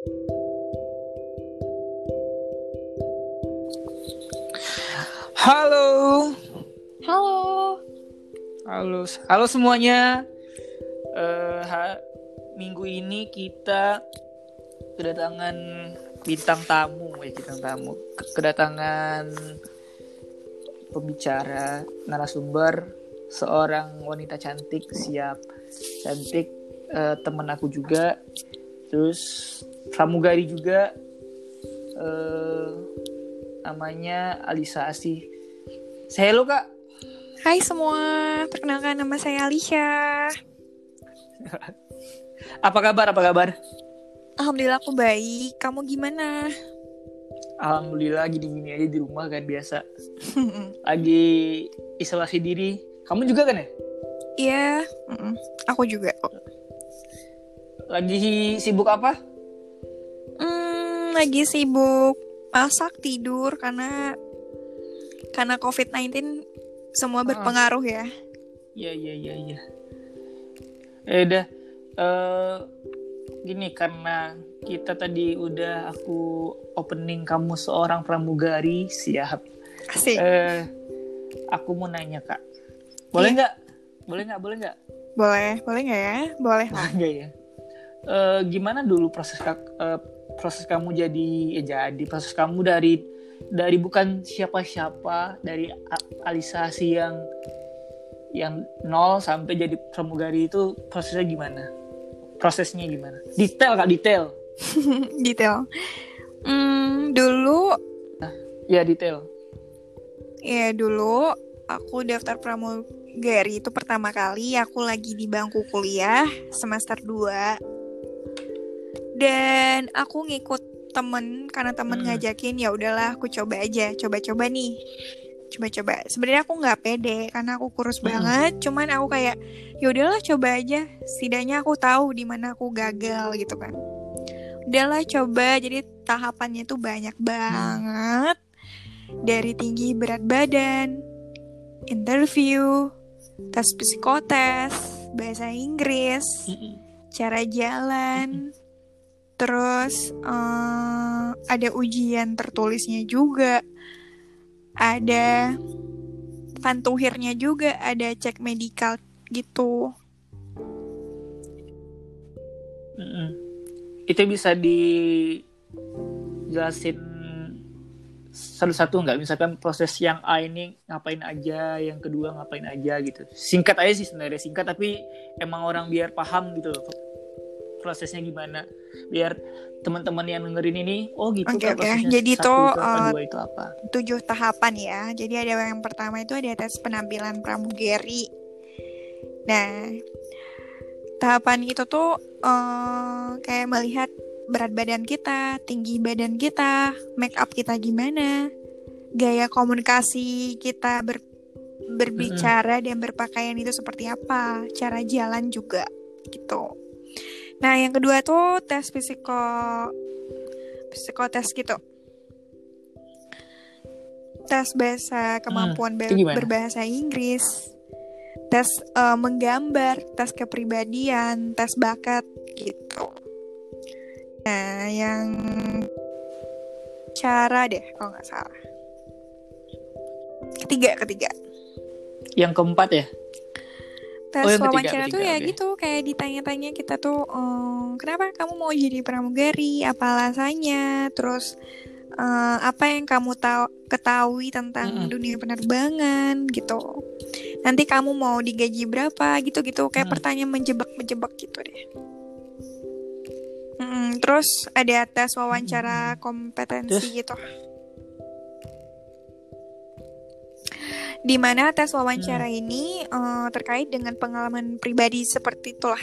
Halo. Halo. Halo, halo semuanya. Eh, ha- minggu ini kita kedatangan bintang tamu, ya bintang tamu. Ke- Kedatangan pembicara narasumber seorang wanita cantik, siap cantik eh, temen aku juga. Terus pramugari juga. Eh, namanya Alisa Asih. Saya hello kak. Hai semua, perkenalkan nama saya Alicia. Apa kabar? Apa kabar? Alhamdulillah aku baik. Kamu gimana? Alhamdulillah gini-gini aja di rumah kan biasa. Lagi isolasi diri. Kamu juga kan ya? Iya, mm-mm. aku juga. Lagi sibuk apa? Lagi sibuk masak tidur karena karena COVID-19 semua berpengaruh ya. Iya iya iya iya. Eh udah. Eh gini karena kita tadi udah aku opening kamu seorang pramugari siap. Asik. Eh aku mau nanya kak. Boleh nggak? Boleh nggak? Boleh nggak? Boleh, boleh nggak ya? Boleh lah. Enggak ya. Eh, gimana dulu proses kak- eh, proses kamu jadi eh, jadi proses kamu dari dari bukan siapa-siapa dari alisasi yang yang nol sampai jadi pramugari itu prosesnya gimana? Prosesnya gimana? Detail kak detail. Detail. Hmm, dulu Ya detail. ya dulu aku daftar pramugari itu pertama kali aku lagi di bangku kuliah semester 2 dan aku ngikut temen karena temen Hmm. ngajakin ya udahlah aku coba aja coba-coba nih. Coba-coba. Sebenarnya aku nggak pede karena aku kurus Hmm. banget. Cuman aku kayak ya udahlah coba aja. Setidaknya aku tahu di mana aku gagal gitu kan. Udahlah coba. Jadi tahapannya tuh banyak banget. Dari tinggi berat badan interview tes psikotes bahasa Inggris cara jalan terus eh, ada ujian tertulisnya juga ada pantuhirnya juga ada cek medikal gitu. Itu bisa dijelasin satu-satu nggak? Misalkan proses yang A ini ngapain aja, yang kedua ngapain aja gitu. Singkat aja sih sebenarnya singkat, tapi emang orang biar paham gitu loh prosesnya gimana. Biar teman-teman yang dengerin ini, oh gitu kan oke. prosesnya Jadi satu, tuh, itu apa, eh, dua itu apa. tujuh tahapan ya jadi ada yang pertama itu ada tes penampilan pramugari nah tahapan itu tuh eh, kayak melihat berat badan kita tinggi badan kita make up kita gimana gaya komunikasi kita ber- berbicara dan berpakaian itu seperti apa cara jalan juga gitu nah yang kedua tuh tes psiko psikotes gitu. Tes bahasa kemampuan ber- itu gimana? berbahasa Inggris. Tes eh, menggambar tes kepribadian tes bakat gitu. Nah yang cara deh kalau nggak salah. Ketiga ketiga. Yang keempat ya? Tes Oh, yang ketiga, wawancara tuh ya oke. gitu kayak ditanya-tanya kita tuh ehm, kenapa kamu mau jadi pramugari? Apa alasannya? Terus eh, apa yang kamu tahu ketahui tentang Mm-mm. dunia penerbangan? Gitu. Nanti kamu mau digaji berapa? Gitu-gitu kayak Mm. pertanyaan menjebak-menjebak gitu deh. Mm-mm, terus ada tes wawancara kompetensi gitu di mana tes wawancara Mm. ini eh, terkait dengan pengalaman pribadi seperti itulah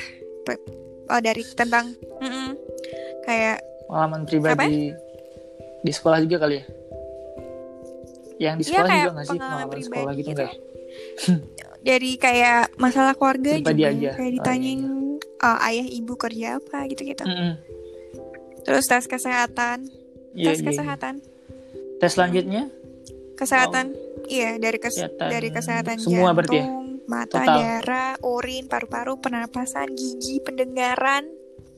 oh, dari tentang mm-mm, kayak Pengalaman pribadi di sekolah juga kali ya? Yang di Iya, sekolah kayak juga nggak sih pengalaman sekolah gitu gitu. ya? dari kayak masalah keluarga Pribadi juga aja. kayak Oh, ditanyain eh, ayah ibu kerja apa gitu-gitu Mm-mm. terus tes kesehatan Iya, tes iya, iya. kesehatan Tes selanjutnya kesehatan iya dari kes Kesehatan dari kesehatan semua jantung berarti ya? mata Total. darah urin paru-paru pernapasan gigi pendengaran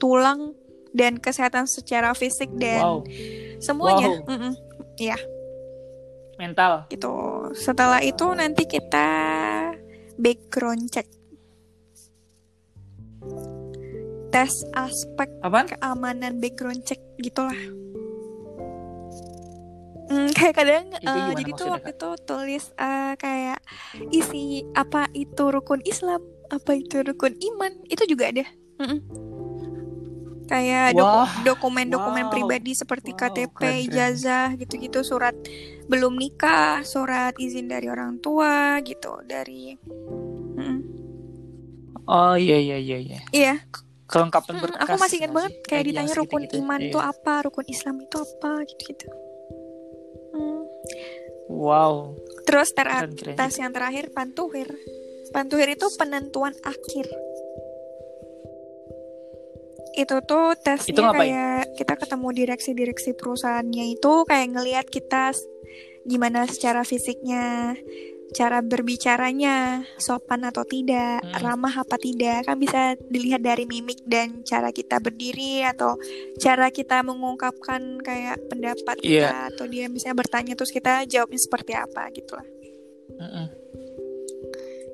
tulang dan kesehatan secara fisik dan wow semuanya. Wow. Mm-mm. Iya, mental gitu. Setelah itu nanti kita background check. Tes aspek apaan keamanan background check gitulah. Hmm, kayak kadang gimana jadi tuh waktu itu tulis eh, kayak isi apa itu rukun Islam, apa itu rukun iman, itu juga ada. Mm-mm. Kayak doku- Wah, dokumen-dokumen wow. pribadi seperti Wow, KTP, keren, ijazah gitu-gitu, surat belum nikah, surat izin dari orang tua gitu, dari Mm-mm. oh iya iya iya iya Iya, kelengkapan berkas aku masih ingat banget kayak Kayak ditanya rukun segitu-gitu. iman Iya. itu apa, rukun Islam itu apa gitu-gitu. Wow Terus ter keren keren tes yang terakhir pantuhir. Pantuhir itu penentuan akhir. Itu tuh Itu tesnya ngapain? kayak kita ketemu direksi-direksi perusahaannya itu kayak ngelihat kita gimana secara fisiknya, cara berbicaranya, sopan atau tidak, Hmm. ramah apa tidak, kan bisa dilihat dari mimik dan cara kita berdiri atau cara kita mengungkapkan kayak pendapat Iya. kita atau dia misalnya bertanya terus kita jawabnya seperti apa gitu lah. Mm-mm.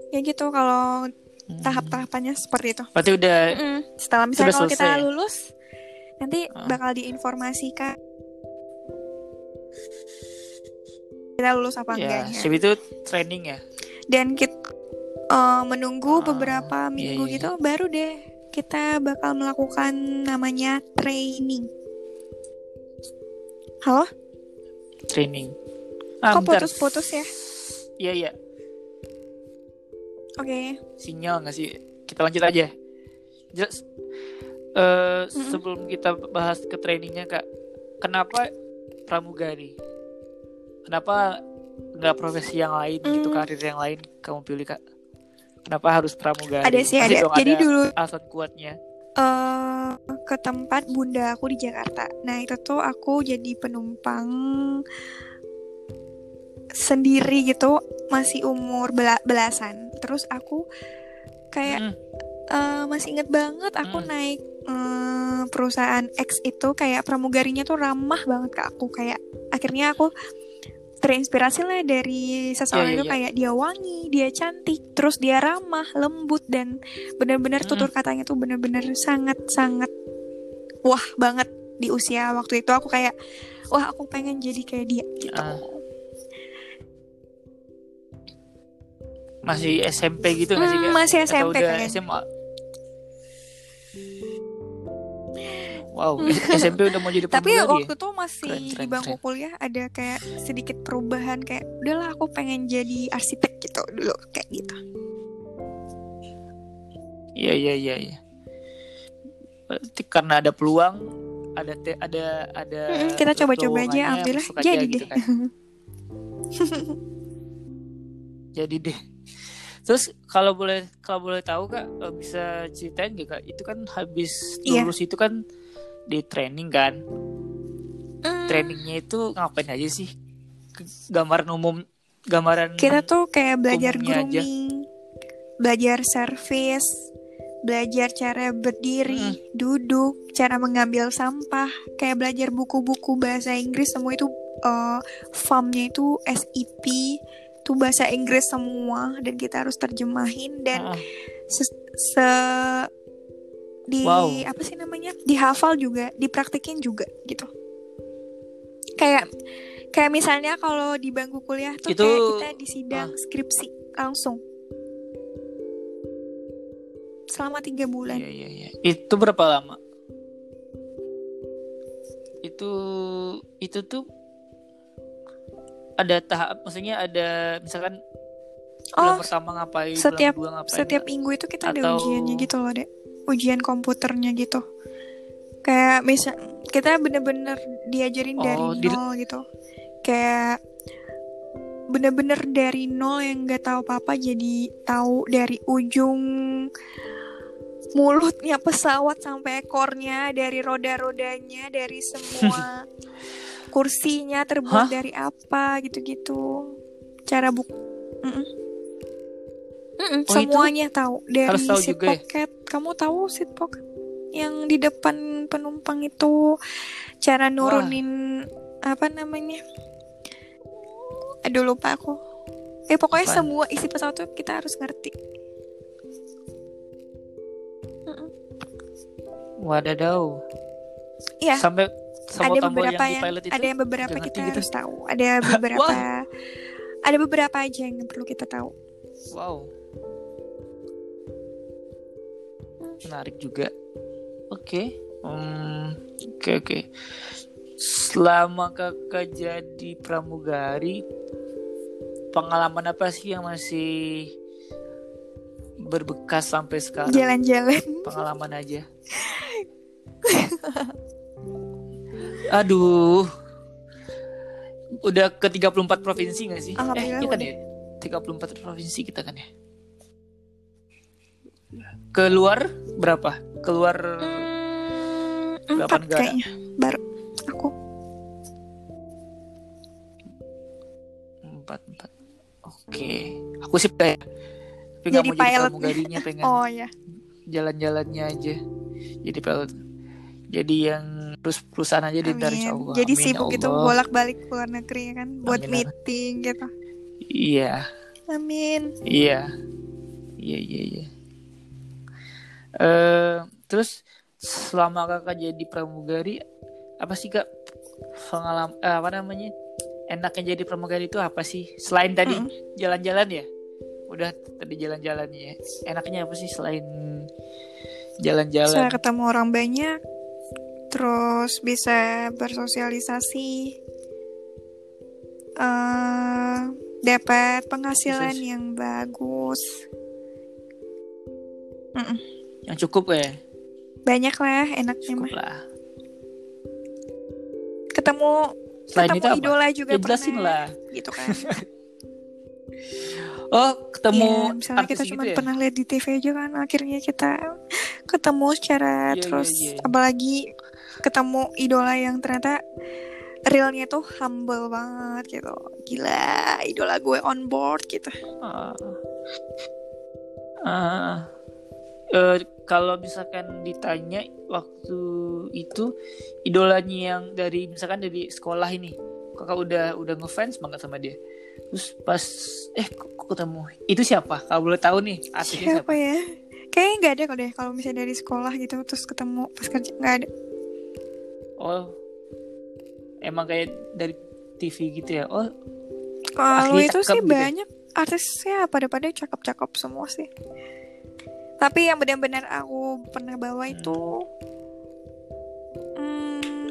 Ya gitu kalau Mm. tahap-tahapannya seperti itu. berarti udah Mm-mm. Setelah misalnya kalau kita selesai lulus nanti Ah. bakal diinformasikan kita lulus apa ya enggaknya. itu training ya Dan kita eh, menunggu Ah, beberapa iya, minggu iya. gitu baru deh kita bakal melakukan namanya training. Halo? training Kok bentar. putus-putus ya? iya iya Oke. sinyal nggak sih kita lanjut aja just eh, sebelum kita bahas ke trainingnya kak kenapa pramugari kenapa nggak profesi yang lain gitu Hmm. karir yang lain kamu pilih kak kenapa harus pramugari Ada sih Pasti ada. Jadi ada dulu alasan kuatnya eh ke tempat bunda aku di Jakarta. Nah itu tuh aku jadi penumpang sendiri gitu, masih umur bela- belasan. Terus aku kayak Mm, eh, masih inget banget aku Hmm. naik eh, perusahaan X itu kayak pramugarinya tuh ramah banget ke aku. Kayak akhirnya aku terinspirasi lah dari seseorang Iya, iya, itu iya. kayak dia wangi, dia cantik, terus dia ramah, lembut dan benar-benar Mm. tutur katanya tuh benar-benar sangat-sangat wah banget di usia waktu itu aku kayak wah aku pengen jadi kayak dia gitu. Ah. masih SMP gitu nggak sih Hmm, masih atau SMP udah kayaknya. SMA wow SMP udah mau jadi Tapi waktu tuh masih Keren, di keren, bangku keren. kuliah ada kayak sedikit perubahan kayak udahlah aku pengen jadi arsitek gitu dulu kayak gitu. Iya iya iya iya. Berarti karena ada peluang, ada te, ada ada Mm-mm, kita coba-coba aja, alhamdulillah aja jadi gitu deh. kan. Jadi deh. Terus kalau boleh kalau boleh tahu kak eh, bisa ceritain gak kak? Itu kan habis Iya. lulus itu kan di training kan? Hmm, Trainingnya itu ngapain aja sih? Gambaran umum, gambaran. kita tuh kayak belajar umumnya aja. grooming, belajar service, belajar cara berdiri, duduk, cara mengambil sampah, kayak belajar buku-buku bahasa Inggris semua itu eh farmnya itu SEP itu bahasa Inggris semua dan kita harus terjemahin dan Ah, se, se- di Wow. apa sih namanya dihafal juga dipraktikin juga gitu kayak kayak misalnya kalau di bangku kuliah tuh Itu- kayak kita di sidang skripsi langsung selama tiga bulan Iya iya iya. Itu berapa lama? Itu itu tuh ada tahap maksudnya ada misalkan bulan oh pertama ngapain, setiap- bulan ngapain. setiap minggu itu kita ada Atau- ujiannya gitu loh dek ujian komputernya gitu kayak misal kita bener-bener diajarin dari Oh, di- nol gitu kayak bener-bener dari nol yang nggak tahu apa apa jadi tahu dari ujung mulutnya pesawat sampai ekornya dari roda-rodanya dari semua kursinya terbuat Hah? dari apa gitu-gitu cara buk Mm-mm. Mm-mm, Oh, itu semuanya tahu dari harus tahu seat juga ya? pocket kamu tahu seat pocket yang di depan penumpang itu cara nurunin apa namanya aduh lupa aku eh pokoknya Apaan? semua isi pesawat tuh kita harus ngerti Mm-mm. Wadadaw. Iya. Sampai ada beberapa yang yang, pilot itu. ada yang beberapa kita gitu. harus tahu ada beberapa ada beberapa aja yang perlu kita tahu Wow. Menarik juga. Oke. Hmm, Oke oke. Selama kakak jadi pramugari, pengalaman apa sih yang masih berbekas sampai sekarang? jalan-jalan Pengalaman aja. Aduh. Udah ke 34 provinsi gak sih? Eh, kita udah. deh. 34 provinsi kita kan ya. Keluar berapa? Keluar Hmm, empat negara? kayaknya baru aku empat empat. Oke. Aku sih kayak tapi Jadi mau jadi pilot. pramugarinya pengen oh ya jalan-jalannya aja. Jadi pilot. Jadi yang terus perusahaan aja Amin. insya Allah. jadi Amin, ya sibuk gitu Allah. bolak-balik ke luar negeri ya kan buat amin. meeting gitu Iya. amin Iya. Iya, iya, iya. Eh, terus selama kakak jadi pramugari, apa sih kak pengalaman eh, apa namanya? Enaknya jadi pramugari itu apa sih? Selain tadi Mm-mm. jalan-jalan ya? Udah tadi jalan-jalannya ya. Enaknya apa sih selain jalan-jalan? bisa ketemu orang banyak terus bisa bersosialisasi eh dapat penghasilan Bisa- yang bagus Yang cukup ya? banyak lah enaknya Cukup mah lah. ketemu Selain ketemu itu apa? idola juga Ya jelasin pernah lah. gitu kan Oh, ketemu ya, misalnya kita gitu cuma ya? pernah lihat di TV aja kan akhirnya kita ketemu secara Iya, iya, terus iya. apalagi ketemu idola yang ternyata realnya tuh humble banget gitu gila idola gue on board gitu Ah. Ah. Eh, kalau misalkan ditanya waktu itu idolanya yang dari misalkan dari sekolah ini kakak udah udah ngefans banget sama dia. Terus pas eh kok, ketemu? Itu siapa? Kalau boleh tahu nih siapa siapa, ya? Kayaknya nggak ada kok deh kalau misalnya dari sekolah gitu terus ketemu pas kerja nggak ada. Oh emang kayak dari TV gitu ya? Oh kalau itu sih gitu ya? banyak artisnya pada-pada cakep-cakep semua sih tapi yang benar-benar aku pernah bawa itu hmm,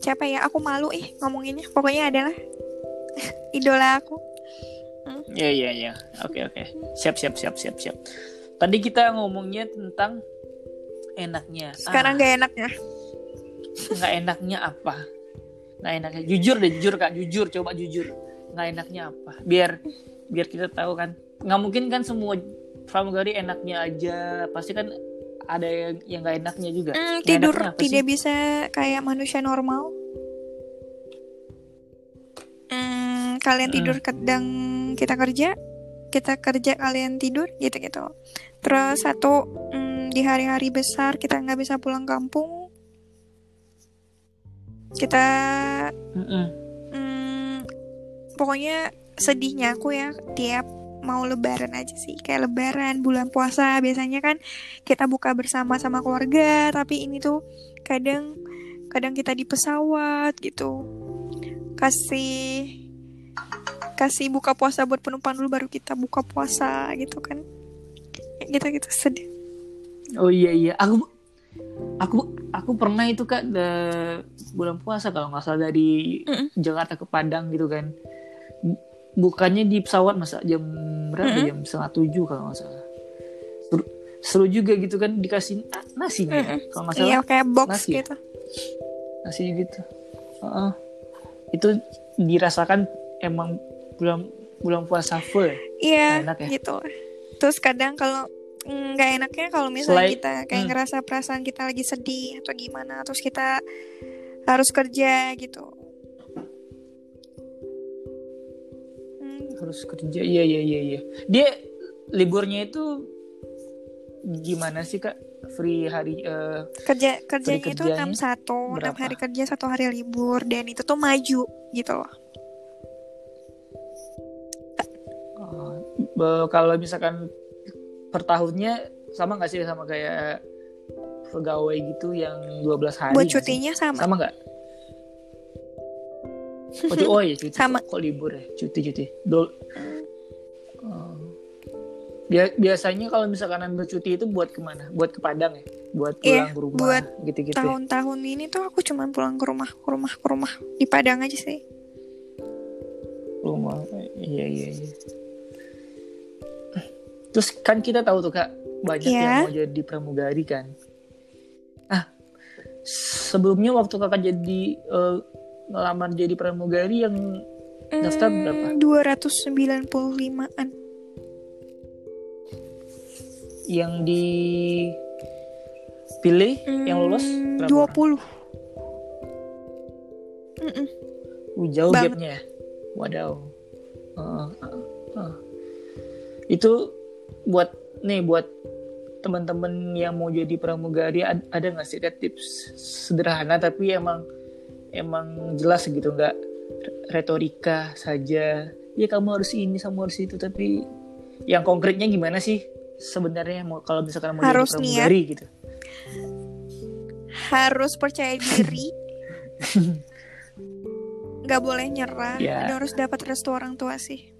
siapa ya? Aku malu ih ngomonginnya. Pokoknya adalah idola aku. Ya ya ya oke oke. Siap siap siap siap siap. Tadi kita ngomongnya tentang enaknya. Sekarang Ah. nggak enaknya. Nggak enaknya apa? Nggak enaknya. Jujur deh jujur kak. Jujur coba jujur. Nggak enaknya apa? Biar biar kita tahu kan nggak mungkin kan semua pramugari enaknya aja pasti kan ada yang yang nggak enaknya juga Nggak tidur tidak sih? bisa kayak manusia normal Hmm, kalian Hmm. tidur kadang kita kerja kita kerja kalian tidur gitu gitu terus satu hmm, di hari-hari besar kita nggak bisa pulang kampung kita Mm-mm. hmm, pokoknya sedihnya aku ya tiap mau lebaran aja sih. Kayak lebaran bulan puasa biasanya kan kita buka bersama sama keluarga tapi ini tuh kadang kadang kita di pesawat gitu. Kasih kasih buka puasa buat penumpang dulu baru kita buka puasa gitu kan. Gitu gitu sedih. Oh iya iya. Aku aku aku pernah itu kak de- bulan puasa kalau nggak salah dari Mm-mm. Jakarta ke Padang gitu kan bukannya di pesawat masa jam berapa Mm-mm. jam setengah tujuh kalau nggak salah seru, seru juga gitu kan dikasih ah, nasi nggak ya? Mm-mm. kalau nggak salah iya kayak box nasi ya? gitu nasi gitu Heeh. itu dirasakan emang bulan bulan puasa full ya? iya Enak ya? gitu terus kadang kalau mm, nggak enaknya kalau misalnya Selain- kita kayak hmm. ngerasa perasaan kita lagi sedih atau gimana terus kita harus kerja gitu Harus kerja. Iya iya iya iya. Dia liburnya itu gimana sih kak? Free hari eh, kerja kerjanya itu enam satu enam hari kerja satu hari libur dan itu tuh maju gitu loh. Eh, be- kalau misalkan per tahunnya sama nggak sih sama kayak pegawai gitu yang 12 hari buat sih? cutinya sama. Sama nggak oh, oh iya cuti Sama. kok libur ya cuti cuti Dol- Oh. Bia- biasanya kalau misalkan ambil cuti itu buat ke mana buat ke Padang ya buat pulang Iya, ke rumah buat gitu-gitu ya? tahun-tahun ini tuh aku cuma pulang ke rumah ke rumah ke rumah di Padang aja sih rumah iya iya iya terus kan kita tahu tuh kak banyak Iya. yang mau jadi pramugari kan ah sebelumnya waktu kakak jadi eh, ngelamar jadi pramugari yang Daftar berapa? Hmm, 295-an yang dipilih yang lolos Hmm, berapa 20 orang? Mm-mm. Uh, jauh gapnya ya wadaw Uh, uh, uh. itu buat nih buat teman-teman yang mau jadi pramugari ad- ada nggak sih tips sederhana tapi emang emang jelas gitu nggak retorika saja. Ya kamu harus ini kamu harus itu tapi yang konkretnya gimana sih sebenarnya? Mau kalau misalkan mau Harus jadi pramugari gitu. Harus percaya diri. Nggak boleh nyerah. Ya. dan harus dapat restu orang tua sih.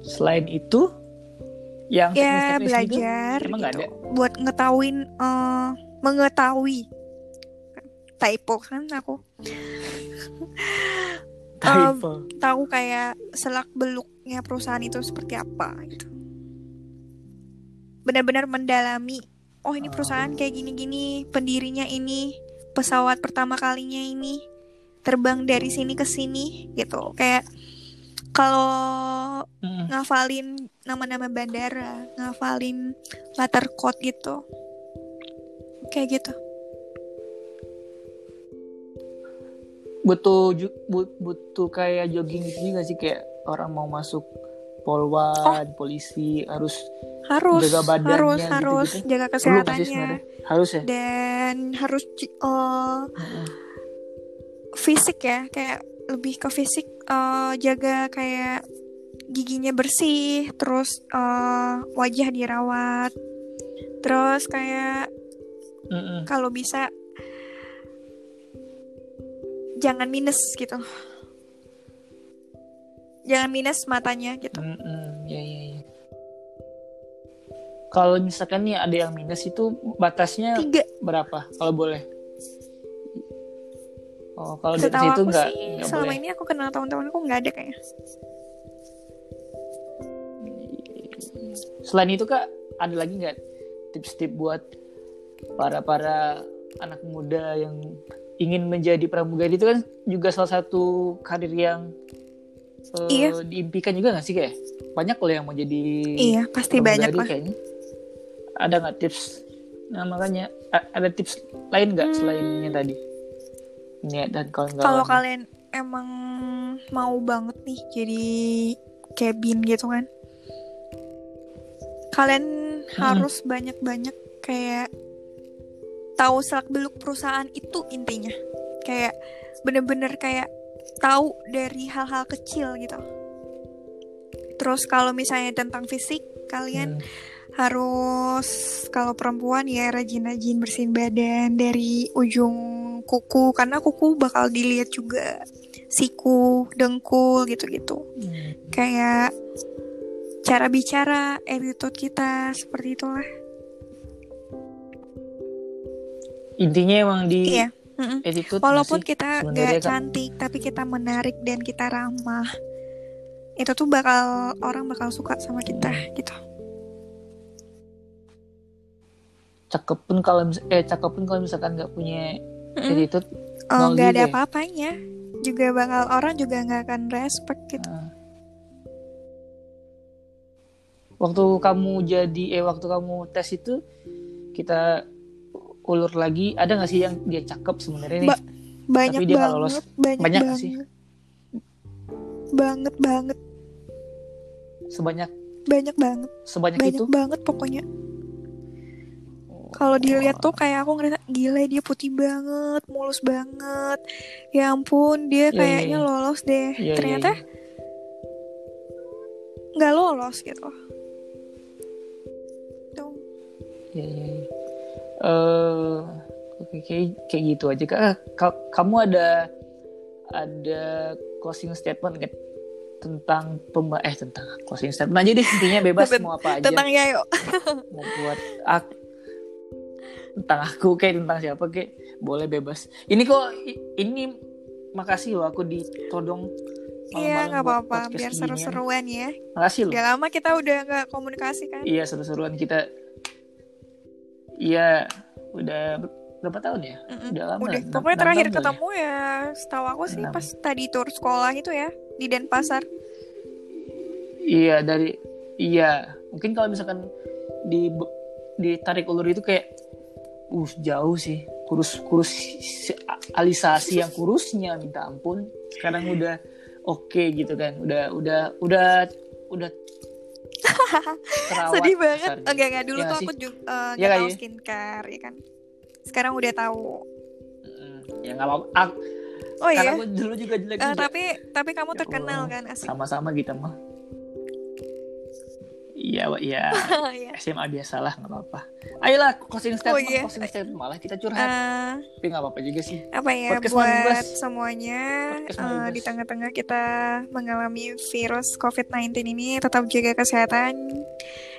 Selain itu yang ya teknis-teknis gitu, belajar emang gitu ada? buat ngetahuin eh, mengetahui. Typo kan aku? Typo. tahu kayak selak beluknya perusahaan itu seperti apa gitu. Benar-benar mendalami oh ini perusahaan kayak gini-gini pendirinya ini pesawat pertama kalinya ini terbang dari sini ke sini gitu. Kayak kalau ngafalin nama-nama bandara ngafalin latar code gitu kayak gitu. Butuh butuh kayak jogging gitu juga sih kayak orang mau masuk polwan polisi harus harus Jaga badannya harus gitu-gitu. harus jaga nggak sih kesehatannya? harus ya? Dan harus Mm-mm. fisik ya kayak lebih ke fisik eh, jaga kayak giginya bersih terus eh, wajah dirawat terus kayak Mm-mm. kalau bisa jangan minus gitu. Jangan minus matanya gitu. Mm-mm. ya ya ya kalau misalkan nih ada yang minus itu batasnya tiga. berapa? Kalau boleh. Oh kalau di aku nggak sih nggak selama boleh. ini aku kenal teman-temanku nggak ada kayaknya. Selain itu kak, ada lagi nggak tips-tips buat para para anak muda yang ingin menjadi pramugari itu kan juga salah satu karir yang eh, Iya. diimpikan juga nggak sih kayak banyak loh yang mau jadi iya pasti banyak lah kayaknya. Ada nggak tips? Nah makanya ada tips lain nggak selain Hmm. yang tadi? Niat dan kawan-kawan. kalau kalian emang mau banget nih jadi cabin gitu kan kalian harus banyak-banyak kayak tahu selak beluk perusahaan itu intinya kayak bener-bener kayak tahu dari hal-hal kecil gitu terus kalau misalnya tentang fisik kalian Hmm. harus kalau perempuan ya rajin-rajin bersihin badan dari ujung kuku karena kuku bakal dilihat juga siku, dengkul gitu-gitu. Hmm. Kayak cara bicara, attitude kita seperti itulah. Intinya emang di Iya. Mm-mm. attitude Walaupun kita gak kan? cantik tapi kita menarik dan kita ramah. Itu tuh bakal orang bakal suka sama kita gitu. cakep pun kalau eh cakep pun kalau misalkan nggak punya Mm-mm. attitude Oh, nggak ada ya? apa-apanya. Juga bakal orang juga nggak akan respect gitu. Nah. waktu kamu jadi eh waktu kamu tes itu kita ulur lagi ada nggak sih yang dia cakep sebenarnya nih? Ba- Banyak Tapi dia banget, lolos. banyak, Banyak banget. sih? Banget banget. sebanyak? Banyak banget. Sebanyak banyak itu? banget pokoknya. Oh, kalau dilihat tuh kayak aku ngerasa gila dia putih banget mulus banget. Ya ampun dia Iya, iya, kayaknya iya. lolos deh. Iya, iya, ternyata nggak lolos gitu. Tuh Iya, iya, Eh, oke, kayak, kayak gitu aja. Kak. Ah, ka- kamu ada ada closing statement nggak tentang pemba eh tentang closing statement aja deh. Intinya bebas mau apa aja. tentang Yayo mau buat aku tentang aku kayak tentang siapa kayak boleh bebas. Ini kok ini makasih loh aku ditodong iya nggak apa-apa biar seru-seruan ya. Makasih loh. Udah lama kita udah nggak komunikasi kan? Iya seru-seruan kita. Iya udah ber- berapa tahun ya? Mm-mm. Udah lama. udah pokoknya terakhir kali ketemu ya setahu aku sih Enam. pas tadi tur sekolah itu ya di Denpasar ya? Iya dari iya mungkin kalau misalkan di ditarik ulur itu kayak uh jauh sih kurus kurus si- alisasi yang kurusnya minta ampun sekarang udah oke gitu kan udah udah udah udah terawat sedih banget kasarnya. enggak enggak dulu Iya tuh nggak aku sih? juga eh, Iya nggak kak, tahu iya. skincare ya kan sekarang udah tahu ya nggak apa-apa Ak- oh karena iya aku dulu juga jelek Eh, juga. tapi tapi kamu Ya terkenal Allah. kan asik sama-sama kita mah iya iya Iya. SMA biasa lah nggak apa-apa ayolah closing statement iya. closing statement malah kita curhat Eh, tapi nggak apa-apa juga sih apa ya Podcast buat Manibas. semuanya Podcast Manibas. di tengah-tengah kita mengalami virus COVID-19 ini tetap jaga kesehatan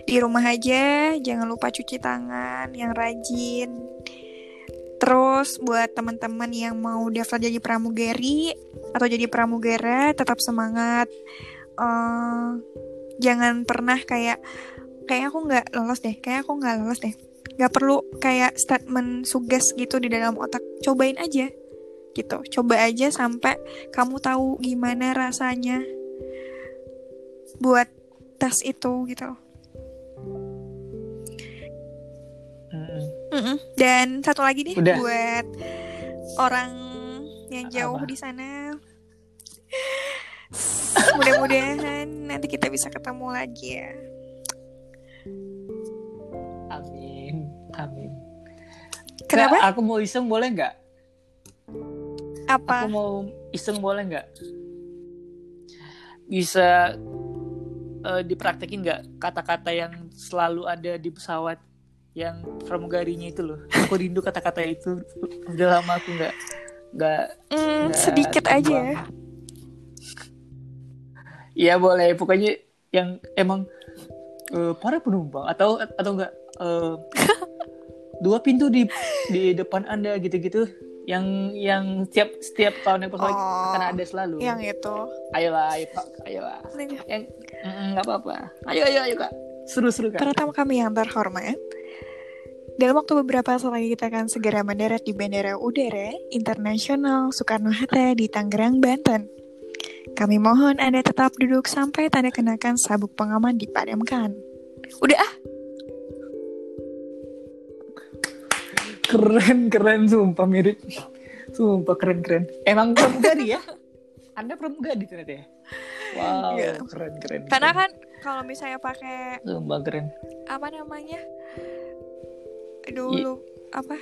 di rumah aja jangan lupa cuci tangan yang rajin terus buat teman-teman yang mau daftar jadi pramugari atau jadi pramugara tetap semangat Eh, jangan pernah kayak kayak aku nggak lolos deh kayak aku nggak lolos deh nggak perlu kayak statement suges gitu di dalam otak cobain aja gitu coba aja sampai kamu tahu gimana rasanya buat tes itu gitu loh. Mm-mm. Mm-mm. dan satu lagi nih Udah. buat orang yang jauh Apa? di sana mudah-mudahan nanti kita bisa ketemu lagi ya. Amin. Amin. Kenapa? Kak, aku mau iseng boleh nggak? Apa? Aku mau iseng boleh nggak? Bisa eh, dipraktekin nggak kata-kata yang selalu ada di pesawat yang pramugarinya itu loh? Aku rindu kata-kata itu. Udah lama aku nggak nggak nggak sedikit aja ya. Iya boleh. Pokoknya yang emang eh, para penumpang atau atau enggak eh, dua pintu di di depan anda gitu-gitu yang yang setiap setiap tahun yang pesawat Oh, akan ada selalu. yang itu. Ayolah ayo pak. Ayolah yang mm, nggak apa-apa. Ayo ayo ayo kak. Seru-seru kak. Pertama kami yang terhormat, dalam waktu beberapa saat lagi kita akan segera mendarat di Bandara Udara Internasional Soekarno-Hatta di Tangerang, Banten. Kami mohon Anda tetap duduk sampai tanda kenakan sabuk pengaman dipadamkan. Udah ah, keren keren sumpah mirip sumpah keren keren emang pramugari ya anda pramugari ternyata ya wow Iya. keren keren karena keren. kan kalau misalnya pakai sumpah keren apa namanya? Aduh, lu apa?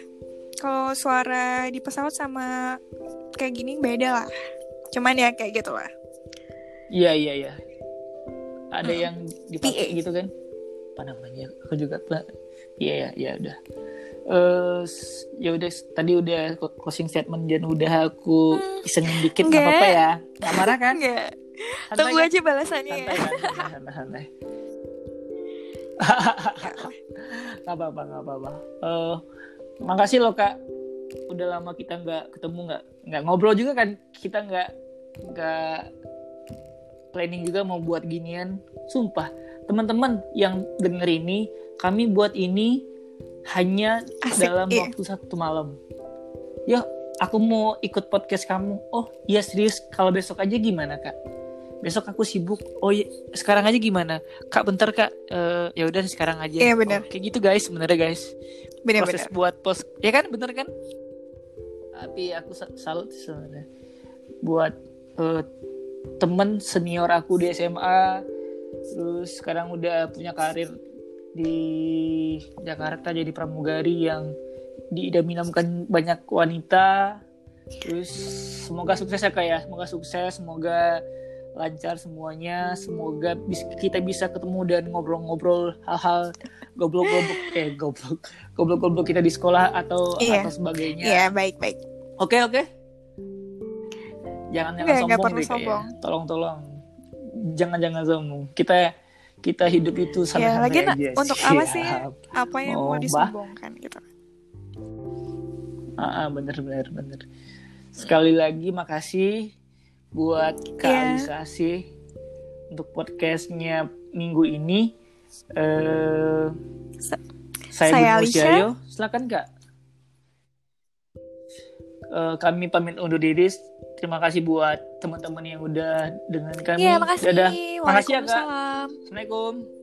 Kalau suara di pesawat sama kayak gini beda lah. Cuman ya kayak gitu lah. Iya iya iya. Ada Mm-mm. yang dipakai PA. gitu kan? Apa namanya? Aku juga pla- Iya ya, ya udah. Eh s- ya udah tadi udah closing statement dan udah aku isengin dikit nggak apa-apa ya. Nggak marah kan? Santai Tunggu kan? aja balasannya ya. Santai kan? Santai santai. santai. Nggak apa-apa nggak apa-apa. Eh makasih loh kak. Udah lama kita nggak ketemu nggak nggak ngobrol juga kan? Kita nggak nggak planning juga mau buat ginian. Sumpah, teman-teman yang denger ini, kami buat ini hanya Asik, dalam iya. waktu satu malam. Ya, aku mau ikut podcast kamu. Oh, iya serius. Kalau besok aja gimana, Kak? Besok aku sibuk. Oh, iya. sekarang aja gimana? Kak, bentar, Kak. Eh, ya udah sekarang aja. Iya, bener. Oh, kayak gitu, guys, sebenarnya, guys. Proses Bener-bener. buat post. Ya kan, bener kan? Tapi aku sa- salut sebenarnya. Buat eh, temen senior aku di SMA terus sekarang udah punya karir di Jakarta jadi pramugari yang diidam-idamkan banyak wanita terus semoga sukses ya kak ya semoga sukses semoga lancar semuanya semoga bis- kita bisa ketemu dan ngobrol-ngobrol hal-hal goblok-goblok eh goblok goblok-goblok kita di sekolah atau Iya. atau sebagainya Iya, baik-baik. Oke oke. Jangan jangan nggak sombong perlu deh Kak, ya. sombong. Tolong tolong. Jangan jangan sombong. Kita kita hidup itu Ya, santai-santai lagian aja. untuk apa sih? Siap. Apa yang Oh, mau Mbak. disombongkan gitu. Ah, ah, bener bener bener. Sekali lagi makasih buat Kak Iya. Alisa sih untuk podcastnya minggu ini. Eh, Sa- saya saya. Syayo. Silakan Kak. Eh, kami pamit undur diri. Terima kasih buat teman-teman yang udah dengan kami. Iya, makasih. Dadah. Makasih ya, Kak. Assalamualaikum.